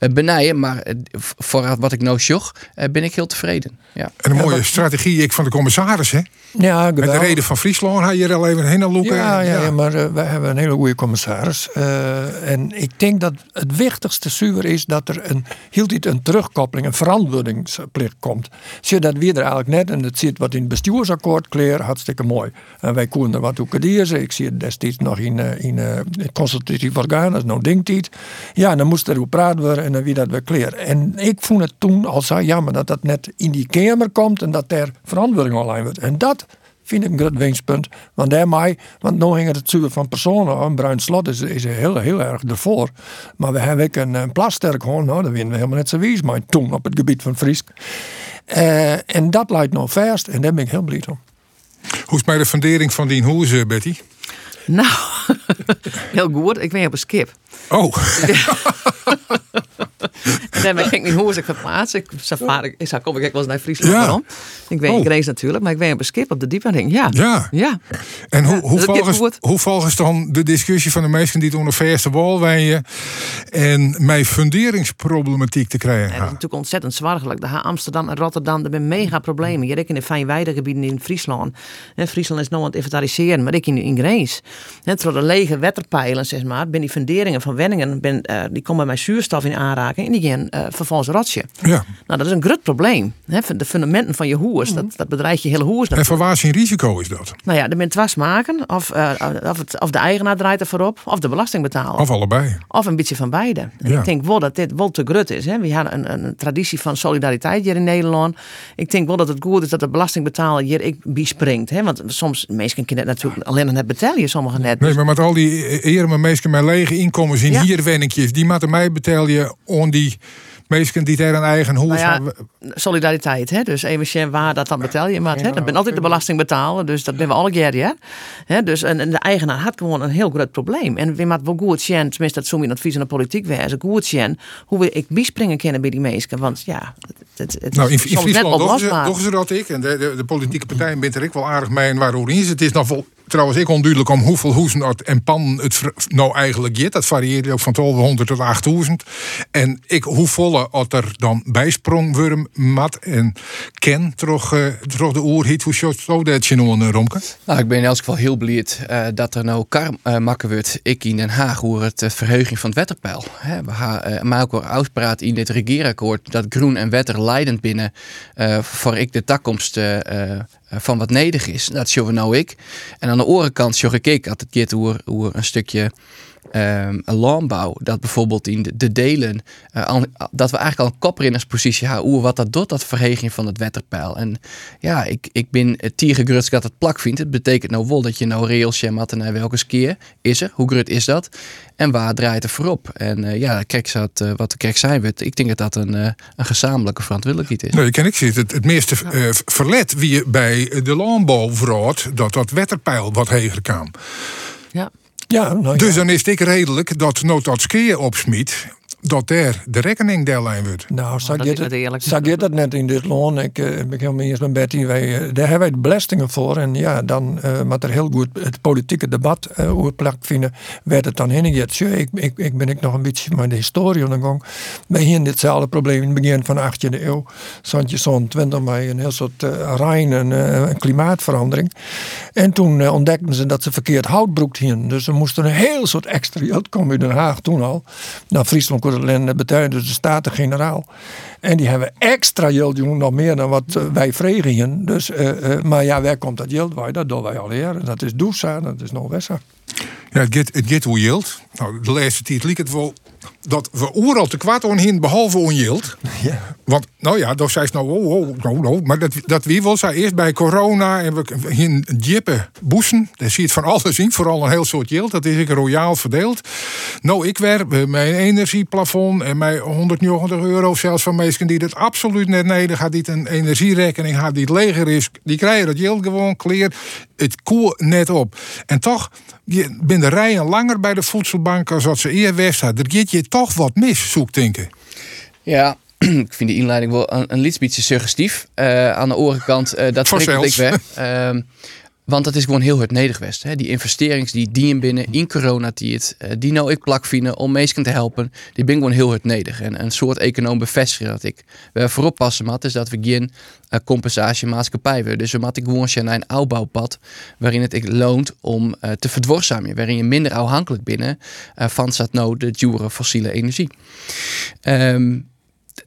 Speaker 5: uh, benijden, maar uh, voor wat ik nou zag, uh, ben ik heel tevreden. Ja.
Speaker 3: En een mooie strategie ik van de commissaris, hè?
Speaker 4: Ja,
Speaker 3: Met de reden van Friesland had je er al even heen aan loeken.
Speaker 4: Ja, ja, ja. maar wij hebben een hele goede commissaris. en ik denk dat het wichtigste zuur is dat er een, hield een terugkoppeling, een verantwoordingsplicht komt. Zie je dat weer er eigenlijk net, en dat zit wat in het bestuursakkoord kleer, hartstikke mooi. En wij konden er wat ook Ik zie het destijds nog in, in, het consultatief orgaan, dat is nou dingtijd. Ja, dan moest er over praten worden en wie dat weer. En ik vond het toen al zo jammer dat dat net in die kamer komt en dat er verantwoording online wordt. En dat vind ik een groot winstpunt. Want daarmee, want nu ging het zuur van personen. Een bruin slot is, is heel, heel erg ervoor. Maar we hebben ook een, een plasterk gewoon, nou, daar winnen we helemaal net zo wies. Maar toen op het gebied van Friesk. Uh, en dat lijkt nog vast en daar ben ik heel blij om.
Speaker 3: Hoe is bij de fundering van die hoeze, Betty? (laughs)
Speaker 2: Nou, (laughs) heel goed. Ik ben op een skip.
Speaker 3: Oh. (laughs)
Speaker 2: nee, maar ik denk niet hoe ik verplaatst. Ik, safari, ik zou komen, ik was naar Friesland. Ja. Ik weet oh. Grace natuurlijk, maar ik ben op een skip op de diepering. Ja.
Speaker 3: Ja.
Speaker 2: ja.
Speaker 3: En hoe, hoe, volgens, hoe volgens dan de discussie van de meesten die toen de eerste wal wijnen en mijn funderingsproblematiek te krijgen?
Speaker 2: Ja, dat is natuurlijk ontzettend zwargelijk. De Amsterdam en Rotterdam, er zijn mega problemen. Je in de fijnweidegebieden in Friesland. En Friesland is nog aan het inventariseren, maar ik in, in Grace. Door de lege wetterpijlen, zeg maar, ben die funderingen van Wenningen, ben, uh, die komen bij mijn zuurstof in aanraking. En die gaan uh, vervolgens rotje.
Speaker 3: Ja.
Speaker 2: Nou, dat is een groot probleem. Hè? De fundamenten van je hoers, dat, dat bedrijf je hele hoers.
Speaker 3: En voor waar zijn risico is dat?
Speaker 2: Nou ja, er zijn twee smaken. Of, uh, of, het, of de eigenaar draait er voorop, of de belastingbetaler.
Speaker 3: Of allebei.
Speaker 2: Of een beetje van beide.
Speaker 3: Ja.
Speaker 2: Ik denk wel dat dit wel te grut is. Hè? We hebben een, een traditie van solidariteit hier in Nederland. Ik denk wel dat het goed is dat de belastingbetaler hier ik biespringt. Hè? Want soms, mensen kunnen het natuurlijk alleen net betalen, sommigen net.
Speaker 3: Nee, maar met al die eerlijke mensen met lege inkomens in
Speaker 2: Ja.
Speaker 3: hier wennetjes, die moeten mij betalen on die mensen die daar een eigen huis
Speaker 2: Nou ja, solidariteit, hè? dus even waar dat dan betaal je. Maar hè? dat ben altijd de belastingbetaler, dus dat ben we alle keer. Ja? Hè? Dus en, en de eigenaar had gewoon een heel groot probleem. En we moeten wel goed zien, tenminste dat zo'n advies aan de politiek wijzen, goed zien hoe we ik biespringen kunnen bij die mensen. Want ja, het, het,
Speaker 3: Nou, in,
Speaker 2: is
Speaker 3: in Friesland doen ze, dat ik. En de, de, de politieke partijen bent er ik wel aardig mee en waarom is. Het is nog wel, trouwens ik onduidelijk om hoeveel hoezen en pannen het nou eigenlijk je. Dat varieert ook van 1200 tot 8000. En ik hoeveel dat er dan bijsprong worden mat en ken toch, eh toch de oerhit. Hoe zo dat je nog een romke?
Speaker 5: Nou, ik ben in elk geval heel blij eh, dat er nou kar eh, makken wordt. Ik in Den Haag hoe het eh, verheuging van het wetterpeil. We eh, maar ook afspraak in dit regeerakkoord dat groen en wetter leidend binnen eh, voor ik de toekomst eh, eh, van wat nedig is. Dat we nou ik. En aan de andere kant zie ik het keer hoe, hoe een stukje ehm, een landbouw, dat bijvoorbeeld in de, de delen, eh, al- dat we eigenlijk al een koprinnerspositie hoe wat dat doet, dat verheging van het wetterpeil. En ja, ik, ik ben het tiergegruts dat het plak vindt. Het betekent nou wel dat je nou reëel schemat naar welke keer is er, hoe grut is dat en waar draait er voorop. En eh, ja, kijk, zat, eh, wat de kerk zijn werd, ik denk dat dat een, eh, een gezamenlijke verantwoordelijkheid is.
Speaker 3: Nee, ken ik zit. Het, het meeste eh, verlet wie je bij de landbouw verraadt dat dat wetterpeil wat heger kan.
Speaker 2: Ja.
Speaker 4: Ja, nou ja.
Speaker 3: Dus dan is het redelijk dat nooit dat skeer opsmiet, dat daar de rekening deellijn wordt.
Speaker 4: Nou, zag
Speaker 2: dat
Speaker 4: je
Speaker 2: eerlijk.
Speaker 4: zag je dat net in dit loon? Ik eh, ben helemaal eens met Betty. Wij, eh, daar hebben wij de belastingen voor. En ja, dan uh, moet er heel goed het politieke debat uh, over plaatsvinden. Werd het dan heen ik, ik, ik ben ik nog een beetje met de historie aan de gang. Wij hier ditzelfde probleem in het begin van de 18e eeuw. Zo'n zo'n 20 mei een heel soort uh, rein en uh, klimaatverandering. En toen uh, ontdekten ze dat ze verkeerd hout broekt hier. Dus er moest een heel soort extra geld komen in Den Haag toen al. Nou, Friesland Korrelen betuigde de Staten-Generaal. En die hebben extra geld nog meer dan wat uh, wij vregen. Dus, uh, maar ja, waar komt dat geld? Dat doen wij al eerder. Dat is Dousa, dat is Noorwessa.
Speaker 3: Ja, het gaat, hoe yield. Nou, de laatste tijd liep het wel dat we overal te kwaad onheen, behalve onjild. (laughs)
Speaker 4: Ja.
Speaker 3: Want, nou ja, dan zei ze nou, oh, oh, nou, nou. Maar dat, dat wie zei eerst bij corona en we in jippen boesen. Daar zie je het van (laughs) alles in, vooral een heel soort yield. Dat is ik royaal verdeeld. Nou, ik werk mijn energieplafond en mijn 190 euro zelfs van mensen die dat absoluut net nodig had, die een energierekening had die het leger is, die krijgen dat yield gewoon clear. Het koer net op. En toch je ben de rijen langer bij de voedselbank als dat ze eer west had. Er gaat je toch wat mis, zoek denken.
Speaker 5: Ja, (clears throat) ik vind die inleiding wel een, een beetje suggestief. Uh, aan de andere kant, uh, dat prikkelt ik weg. Uh, (laughs) want dat is gewoon heel hard nedig. Hè? Die investerings die dienen binnen in coronatijd, uh, die nou ik plak vinden om mensen te helpen, die ben gewoon heel hard nedig. En een soort econoom bevestigen dat ik. We voorop passen mat, is dat we geen uh, compensatie maatschappij willen. Dus we moeten gewoon naar een opbouwpad waarin het ik loont om uh, te verdworzamen. Waarin je minder afhankelijk binnen van zat nou de dure fossiele energie. Um,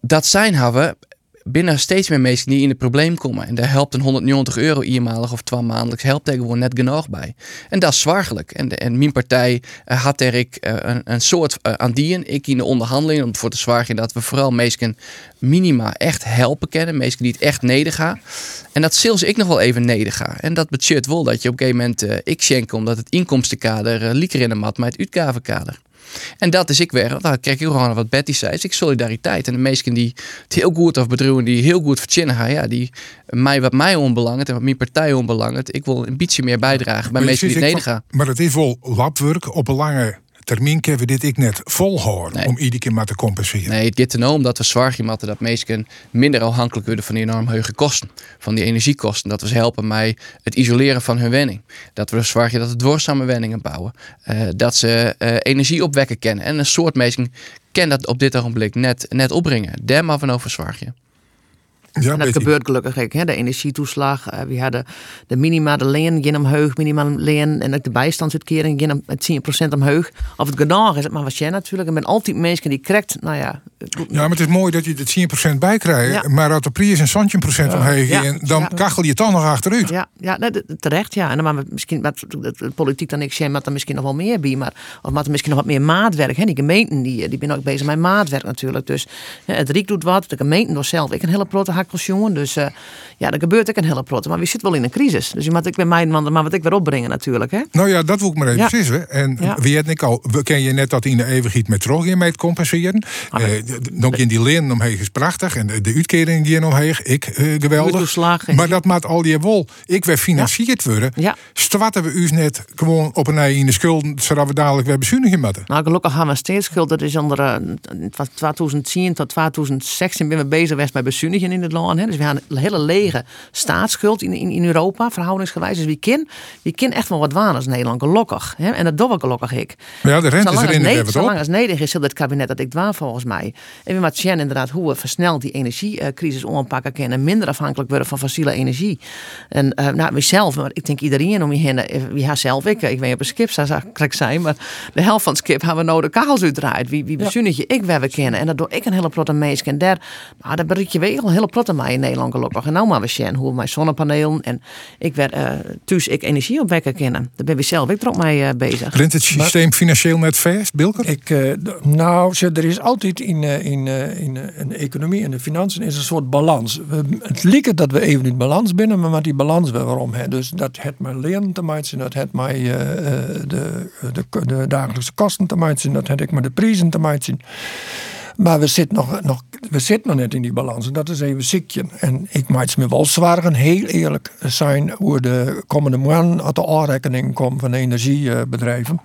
Speaker 5: dat zijn hebben binnen steeds meer mensen die in het probleem komen. En daar helpt een 190 euro eenmalig of twee maandelijks helpt gewoon net genoeg bij. En dat is zwaargelijk. En, en mijn partij uh, had er ik uh, een, een, soort uh, aan dien. Ik in de onderhandelingen om ervoor te zwaargen dat we vooral mensen minima echt helpen kennen. Mensen die het echt neder gaan. En dat zelfs ik nog wel even neder ga. En dat betekent wel dat je op een gegeven moment ik schenk omdat het inkomstenkader lieker in de mat met het uitgavenkader. En dat is ik weer, daar kijk ik gewoon wat Betty zei, is ik solidariteit. En de mensen die het heel goed of bedroeven, die heel goed verzinnen gaan, ja, die mij wat mij onbelangrijk en wat mijn partij onbelangrijk. Ik wil een beetje meer bijdragen bij mensen die het neder gaan.
Speaker 3: Maar het is wel labwerk op een lange termijn kunnen we dit ik net volhouden nee. om iedere keer maar te compenseren.
Speaker 5: Nee, het gaat er nou om dat we zwaar maken dat mensen minder afhankelijk worden van die enorm hoge kosten. Van die energiekosten. Dat we ze helpen bij het isoleren van hun wenning. Dat we zwaar dat we dwaarzame wenningen bouwen. Uh, dat ze uh, energie opwekken kennen. En een soort mensen kennen dat op dit ogenblik net, net opbrengen. Daar maar van over.
Speaker 3: Ja,
Speaker 2: en dat gebeurt gelukkig ook. Hè? De energietoeslag, eh, we hadden de minima, de leen, geen omheug, minimaal leen en ook de bijstandsuitkering, geen om- het 10% omheug. Of het gedaan is, het maar wat jij natuurlijk. Er zijn altijd mensen die krijgt, nou ja,
Speaker 3: Ja, maar het is mooi dat je er 10% bij krijgt.
Speaker 2: Ja.
Speaker 3: Maar als de prijs een centje procent omheen
Speaker 2: Ja.
Speaker 3: dan kachel je toch nog achteruit.
Speaker 2: Ja, ja nee, d- terecht, ja. En dan maar misschien, wat de, politiek dan ik zeg, maar er misschien nog wel meer bij, maar of maar misschien nog wat meer maatwerk. Hè? Die gemeenten die, die zijn ook bezig met maatwerk natuurlijk. Dus hè, het Riek doet wat, de gemeenten door zelf. Ik een hele protte hakkels jongen, dus eh, ja, er gebeurt ook een hele protte. Maar we zitten wel in een crisis, dus je moet ik bij mij, maar wat ik weer opbrengen natuurlijk, hè.
Speaker 3: Nou ja, dat wil ik maar even
Speaker 2: Ja.
Speaker 3: precies. En
Speaker 2: Ja.
Speaker 3: wie het ik al, ken je net dat in de eeuwigheid met terug mee te compenseren.
Speaker 2: Ah,
Speaker 3: Eh, nog in die leen omheen is prachtig en de, de uitkering die omheen, ik eh, geweldig. Maar dat maakt al die wol. Ik weer financierd worden.
Speaker 2: Ja.
Speaker 3: We u net gewoon op een ei in de schulden, zodat we dadelijk weer bezuinigen moeten.
Speaker 2: Nou, gelukkig gaan we steeds schuld. Dat is onder eh, van 2010 tot 2016 ben we bezig geweest met bezuinigen in het Hè. Dus we hebben een hele lege staatsschuld in, in, in Europa, verhoudingsgewijs. Dus wie kan, wie kan echt wel wat waan als Nederland, gelukkig. Hè. En dat doen we gelukkig ik.
Speaker 3: Maar ja, de rente is
Speaker 2: Zolang
Speaker 3: erin
Speaker 2: ne-
Speaker 3: weer wat op.
Speaker 2: zolang als Nederland is, zal het kabinet dat ik dwaan volgens mij. En we zien inderdaad hoe we versneld die energiecrisis aanpakken kunnen. En minder afhankelijk worden van fossiele energie. En uh, nou, mezelf, maar ik denk iedereen om je heen. eh, Wie haar zelf, ik, ik weet op een skip zou ik zijn. Maar de helft van het skip hebben we nodig kachels uitdraait. Wie, wie bezuinigt je? Ik waar we kennen. En dat doe ik een hele protte meisje. En daar, nou, daar bereik je wel een hele protte mij in Nederland gelukkig. En nou maar we zien hoe mijn zonnepanelen. En ik werd uh, thuis ik energie opwekken kennen. Daar ben ik zelf ik er ook mee uh, bezig.
Speaker 3: Rent het systeem financieel net vast, Bilker?
Speaker 4: Ik, eh, d- nou, er is altijd in, eh, in, eh, in, eh, in de economie en de financiën is een soort balans. We, het lijkt dat we even in balans binnen, maar met die balans weer waarom. Hè. Dus dat het maar leren te maken, dat het eh, eh, de, de, de dagelijkse kosten te maken, dat het ik maar de prijzen te maken. Maar we zitten nog, nog, we zitten nog net in die balans. En dat is even ziekje. En ik maak me wel zwaar heel eerlijk zijn hoe de komende maanden uit de aanrekening komt van de energiebedrijven.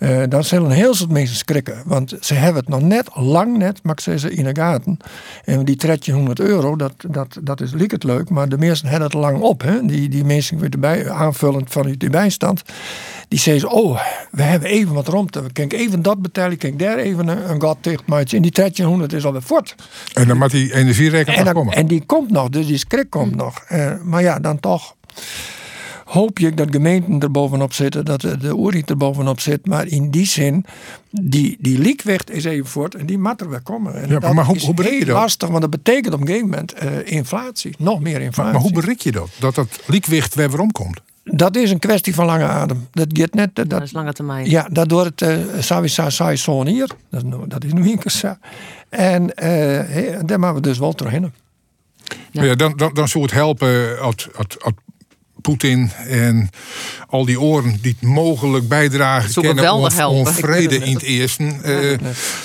Speaker 4: Uh, dan zullen heel veel mensen schrikken. Want ze hebben het nog net, lang net, maar ik zeg ze in de gaten. En die 1300 euro, dat, dat, dat is het leuk. Maar de mensen hebben het lang op. Hè? Die, die mensen weer erbij, aanvullend van die bijstand. Die zeggen, oh, we hebben even wat rond. We kunnen even dat betalen. Ik kan daar even een, een gat tegen maken. En die 1300 is alweer voort.
Speaker 3: En dan moet die energierekening
Speaker 4: En,
Speaker 3: komen.
Speaker 4: en die komt nog, dus die schrik komt nog. Uh, maar ja, dan toch hoop je dat gemeenten er bovenop zitten, dat de, oerriet er bovenop zit. Maar in die zin, die, die liekweg is even voort en die moet er weer komen. En
Speaker 3: Ja, maar hoe-
Speaker 4: is
Speaker 3: hoe bereik je dat?
Speaker 4: lastig, want dat betekent op een gegeven moment uh, inflatie. Nog meer inflatie.
Speaker 3: Maar hoe bereik je dat? Dat dat liekwicht weer weer omkomt?
Speaker 4: Dat is een kwestie van lange adem. Dat gaat net. Dat,
Speaker 2: Dat is lange termijn.
Speaker 4: Ja, daardoor het uh, Savisa Sai Son hier. Dat is, nu- dat is nu een keer zo. En uh, daar moeten we dus wel doorheen.
Speaker 3: Ja. Ja, dan, dan, dan zou het helpen als, als, als Poetin en al die oren die het mogelijk bijdragen
Speaker 2: zou
Speaker 3: kennen om,
Speaker 2: helpen.
Speaker 3: om vrede (laughs) in het eerste. Uh,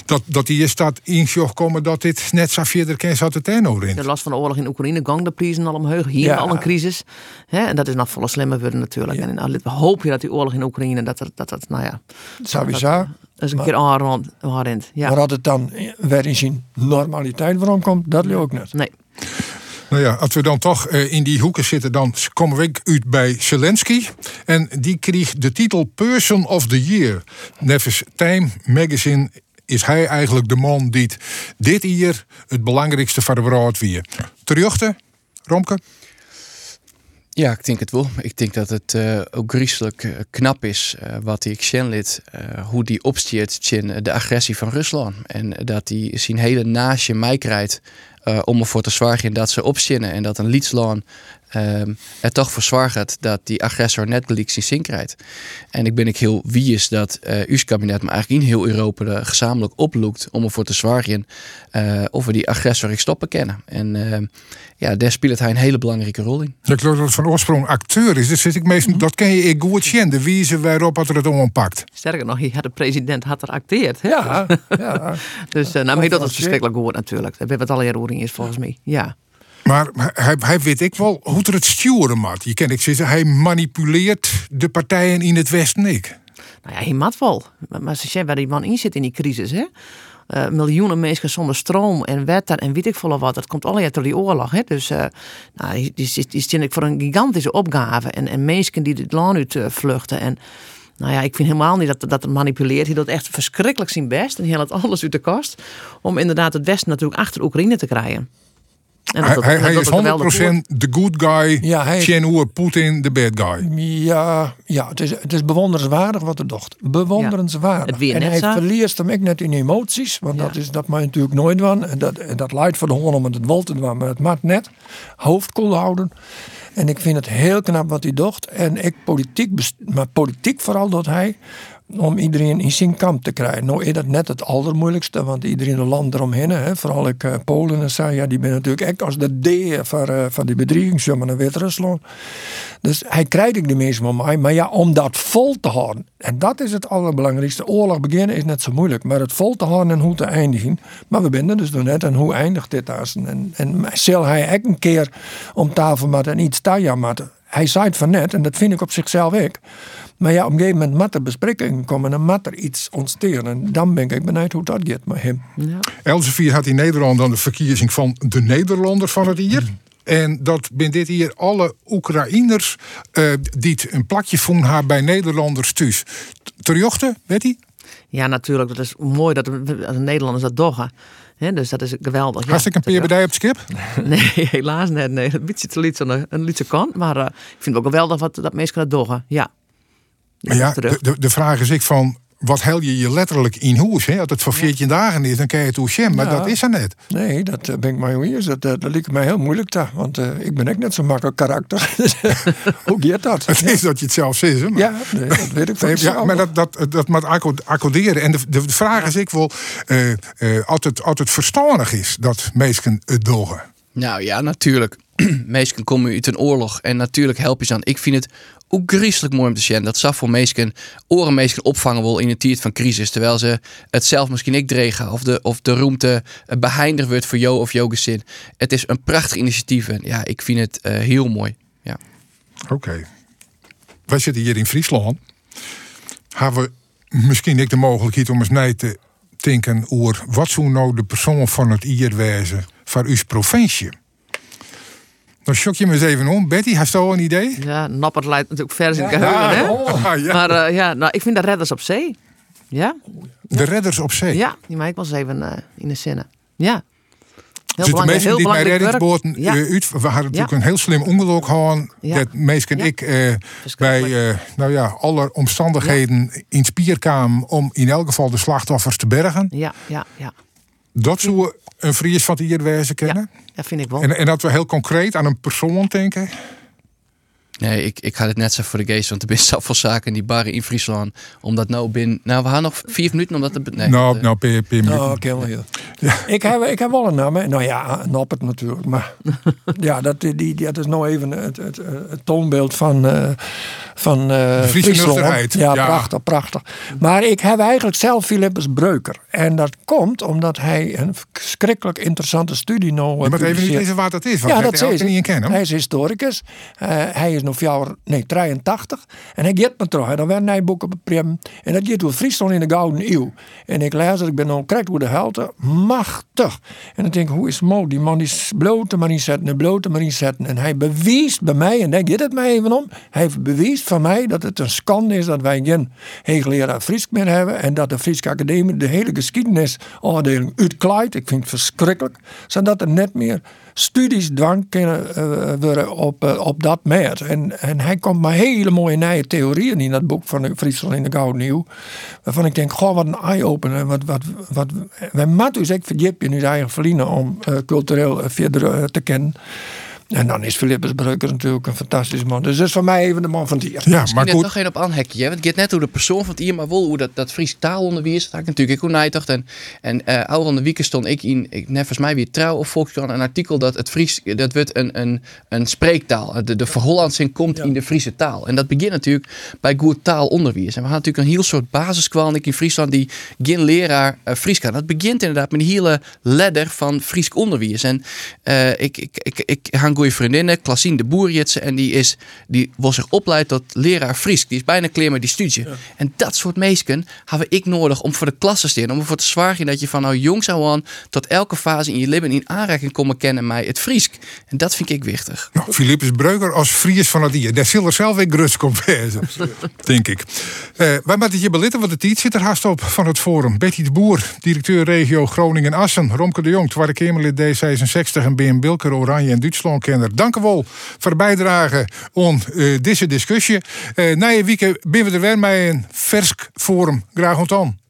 Speaker 3: dat, dat die is dat in komen dat dit net zo verder kan zat het in.
Speaker 2: De last van de oorlog in Oekraïne, gang de prijzen al omhoog. Hier
Speaker 4: Ja.
Speaker 2: al een crisis. Hè? En dat is nog volle slimmer worden natuurlijk. En in- we hopen dat die oorlog in Oekraïne, dat dat, dat, dat nou ja,
Speaker 4: Savisa.
Speaker 2: dat is een keer aanrond. aanrond. Ja.
Speaker 4: Maar dat het dan weer in zijn normaliteit waarom komt, dat lukt ook net.
Speaker 2: Nee.
Speaker 3: Nou ja, als we dan toch uh, in die hoeken zitten, dan komen we uit bij Zelensky. En die kreeg de titel Person of the Year. Nevens Time Magazine is hij eigenlijk de man die dit hier het belangrijkste van de wereld weer. Terugte, Romke?
Speaker 5: Ja, ik denk het wel. Ik denk dat het uh, ook griezelig uh, knap is uh, wat die Xenlid, hoe die opstiert tegen de agressie van Rusland. En dat hij zijn hele naasje mij krijgt om ervoor te zorgen dat ze opzinnen en dat een Lietslaan um, er toch voor zorgt dat die agressor net gelijk zijn zin krijgt. En ik ben ik heel wie is dat uh, uw kabinet, maar eigenlijk in heel Europa gezamenlijk oploekt om ervoor te zorgen uh, of we die agressor ik stoppen kennen. En uh, ja, daar speelt hij een hele belangrijke rol in.
Speaker 3: Ik geloof dat het van oorsprong acteur is. Dus zit ik meestal, mm -hmm. dat ken je ik goed zien, de wijze waarop het er het ompakt.
Speaker 2: Sterker nog, de president had er acteerd. Hè?
Speaker 4: Ja, ja. (laughs)
Speaker 2: dus uh, nou, maar dat is verschrikkelijk goed natuurlijk. Dat weet wat alle roering is volgens mij. Ja.
Speaker 3: Maar hij, hij weet ik wel hoe er het sturen moet. Je kent ik zeggen, hij manipuleert de partijen in het Westen ik.
Speaker 2: Nou ja, hij mat wel. Maar ze zeggen waar die man in zit in die crisis, hè? Uh, miljoenen mensen zonder stroom en water en weet ik veel wat. Dat komt allemaal door die oorlog. Hè? Dus uh, nou, die, die, die staan voor een gigantische opgave. En, en mensen die het land uit uh, vluchten. En nou ja, ik vind helemaal niet dat dat het manipuleert. Hij doet echt verschrikkelijk zijn best. En hij haalt alles uit de kast. Om inderdaad het Westen natuurlijk achter Oekraïne te krijgen. En
Speaker 3: Hij,
Speaker 2: dat-
Speaker 3: hij,
Speaker 2: dat-
Speaker 3: hij
Speaker 2: dat
Speaker 3: is
Speaker 2: ook geweldig
Speaker 3: 100% de good guy.
Speaker 4: Ja, hij-
Speaker 3: Tjen hoe Poetin de bad guy.
Speaker 4: Ja, ja het, is, het is bewonderenswaardig wat hij docht. Bewonderenswaardig. En hij verliest hem ook net in emoties. Want
Speaker 2: Ja.
Speaker 4: dat, is, dat mag je natuurlijk nooit van. En dat, en dat leidt voor de honden om het wel te doen. Maar het maakt net. Hoofd koel houden. En ik vind het heel knap wat hij docht. En ik politiek, maar politiek vooral dat hij om iedereen in zijn kamp te krijgen. Nou is dat net het allermoeilijkste, want iedereen de land eromheen, hè, vooral ik, eh, Polen en zo, ja, die ben natuurlijk echt als de D van, eh, van die bedreiging, zeg maar, naar Wit-Rusland. Dus hij krijgt ik de meeste van mij. Maar ja, om dat vol te houden, en dat is het allerbelangrijkste. Oorlog beginnen is net zo moeilijk, maar het vol te houden en hoe te eindigen. Maar we binden dus nog net en hoe eindigt dit als? En, en zal hij echt een keer om tafel met en iets met. Hij zei het van net, en dat vind ik op zichzelf ook. Maar ja, op een gegeven moment moet er besprekingen komen en moet er iets ontstaan. En dan ben ik benieuwd hoe dat gaat met hem.
Speaker 2: Ja.
Speaker 3: Elsevier had in Nederland dan de verkiezing van de Nederlander van het jaar. En dat ben dit hier alle Oekraïners eh, die het een plakje vonden haar bij Nederlanders thuis. Terjochte, weet hij?
Speaker 2: ja, natuurlijk. Dat is mooi dat de Nederlanders dat doggen. Hè, dus dat is geweldig. Ja,
Speaker 3: Hartstikke een peer bij op het skip? (laughs)
Speaker 2: Nee, helaas net. Nee, een beetje te liet een lietse kant. Maar eh, ik vind het ook geweldig wat dat mensen kunnen doggen. Ja.
Speaker 3: Maar ja,
Speaker 2: terug.
Speaker 3: de, de, vraag is ik van, wat hel je je letterlijk in huis? Hè? Als het voor 14 dagen is, dan kan je het hoe maar
Speaker 4: Ja.
Speaker 3: dat is er net.
Speaker 4: Nee, dat eh, ben ik maar hoe is. Dat, eh, dat lijkt mij heel moeilijk. Daar, want eh, ik ben ook net zo'n makkelijk karakter. (laughs) Hoe gaat dat? (laughs)
Speaker 3: Het is dat je het zelf zegt. hè, maar-
Speaker 4: Ja, nee, dat weet ik (laughs) van
Speaker 3: Nee, ja, maar dat, dat, dat moet acco- accorderen. En de, de vraag is ik wel, eh eh als, het, als het verstandig is dat mensen het dogen.
Speaker 5: Nou ja, natuurlijk. (clears throat) Meesken komen uit een oorlog en natuurlijk help je ze aan. Ik vind het ook griezelig mooi om te zien dat Saf oren Meesken opvangen wil in een tijd van crisis. Terwijl ze het zelf misschien niet dregen of de, of de roemte beheindigd wordt voor jou of jouw gezin. Het is een prachtig initiatief en ja, ik vind het eh, heel mooi. Ja.
Speaker 3: Oké. Wij zitten hier in Friesland. Hebben we misschien niet de mogelijkheid om eens na te denken over wat zou nou de persoon van het hier wezen voor uw provincie? Dan shock je me eens even om. Betty, heeft al een idee?
Speaker 2: Ja, Noppert leidt natuurlijk vers in
Speaker 4: Ja.
Speaker 2: geheugen, hè?
Speaker 3: Ja. (laughs)
Speaker 2: Maar eh, ja, nou, ik vind de redders op zee. Ja?
Speaker 3: De redders op zee.
Speaker 2: Ja, die maak ik wel eens even eh, in de zinnen. Ja. Heel
Speaker 3: Dus de
Speaker 2: belangrijk,
Speaker 3: mensen
Speaker 2: heel
Speaker 3: die bij
Speaker 2: Ja.
Speaker 3: eh, uit, we hadden natuurlijk
Speaker 2: Ja.
Speaker 3: een heel slim ongeluk gehad.
Speaker 2: Ja.
Speaker 3: Dat meesten
Speaker 2: Ja.
Speaker 3: ik eh, bij eh, nou ja, alle omstandigheden in spier kwamen om in elk geval de slachtoffers te bergen.
Speaker 2: Ja, ja, ja.
Speaker 3: Dat zou een Fries van hier wezen kennen.
Speaker 2: Ja, dat vind ik wel.
Speaker 3: En, en dat we heel concreet aan een persoon denken.
Speaker 5: Nee, ik, ik ga het net zo voor de geest, want er zijn (laughs) zoveel zaken in die barren in Friesland. Omdat nou binnen, nou we gaan nog vier minuten omdat het... Nee,
Speaker 3: nou,
Speaker 5: dat, eh,
Speaker 3: nou, per, per minuut.
Speaker 4: Oh, oké, wel heel. Ik, heb, ik heb wel een naam. hè. Nou ja, Noppert natuurlijk. Maar (laughs) ja, dat, die, die, dat is nou even het, het, het toonbeeld van, eh van eh
Speaker 3: Friese
Speaker 4: Friesland. Ja,
Speaker 3: Ja.
Speaker 4: prachtig, prachtig. Maar ik heb eigenlijk zelf Philippus Breuker. En dat komt omdat hij een verschrikkelijk interessante studie nou
Speaker 3: je moet even niet lezen wat dat is. Want
Speaker 4: Ja,
Speaker 3: ja,
Speaker 4: dat zei
Speaker 3: niet in kennen.
Speaker 4: Hij is historicus. Eh, hij is nog jaar, nee, 83. En hij gaat me terug. En dan werden hij boeken beprem. En dat gaat door Friesland in de Gouden Eeuw. En ik lees het, ik ben al krijgt hoe de helte. Machtig. En dan denk hoe is mogelijk? Die man is blote maar inzetten en blote maar inzetten. En hij bewijst bij mij, en daar gaat het mij even om. Hij bewijst van mij dat het een schande is dat wij geen hoogleraar Fries meer hebben. En dat de Friese Academie de hele geschiedenisafdeling uitkleidt. Ik vind het verschrikkelijk. Zodat er net meer studies dwang kunnen eh, worden op, eh, op dat meer. En, en hij komt met hele mooie nieuwe theorieën in dat boek van Friesland in de Gouden Nieuw. Waarvan ik denk, goh, wat een eye-opener. Wat, wat, wat, wij moeten dus echt in hun eigen verliezen om eh, cultureel verder te kennen. En dan is Philippus Breuker natuurlijk een fantastische man. Dus dat is voor mij even de man van het hier.
Speaker 3: Ja,
Speaker 5: Misschien
Speaker 3: maar
Speaker 5: net
Speaker 3: goed.
Speaker 5: toch geen op aanhekje. Want het gaat net hoe de persoon van het hier, maar wel hoe dat, dat Fries taalonderwijs. Dat had ik natuurlijk ook nijtig. En, en uh, ouder aan de week stond ik in, ik, net volgens mij weer trouw of Volkskrant, een artikel dat het Fries, dat wordt een, een, een spreektaal. De, de verhollandsing komt in de Friese taal. En dat begint natuurlijk bij goed taalonderwijs. En we gaan natuurlijk een heel soort basiskwal in Friesland die geen leraar uh, Fries kan. Dat begint inderdaad met een hele ladder van Fries onderwijs. En uh, ik, ik, ik, ik hang een goede vriendin, de Boerjitse. En die, is, die was zich opleid tot leraar Fries. Die is bijna klaar met die studie. En dat soort meesken hebben ik nodig om voor de klas te staan. Om ervoor te zwagen dat je van nou jongs aan tot elke fase in je leven in aanraking komen kennen mij het Fries. En dat vind ik wichtig.
Speaker 3: Nou, Philippus Breuker als Fries van het hier. Daar zal er zelf weer grust komt (laughs) denk ik. Uh, wij moeten je belitten, want de tijd zit er haast op van het forum. Betty de Boer, directeur regio Groningen-Assen. Romke de Jong, Tweede Kamerlid D66 en BM Bilker, Oranje en Duitsland-kenner. Dank voor de bijdrage aan uh, deze discussie. Uh, na je week ben we er een vers forum. Graag ontdaan.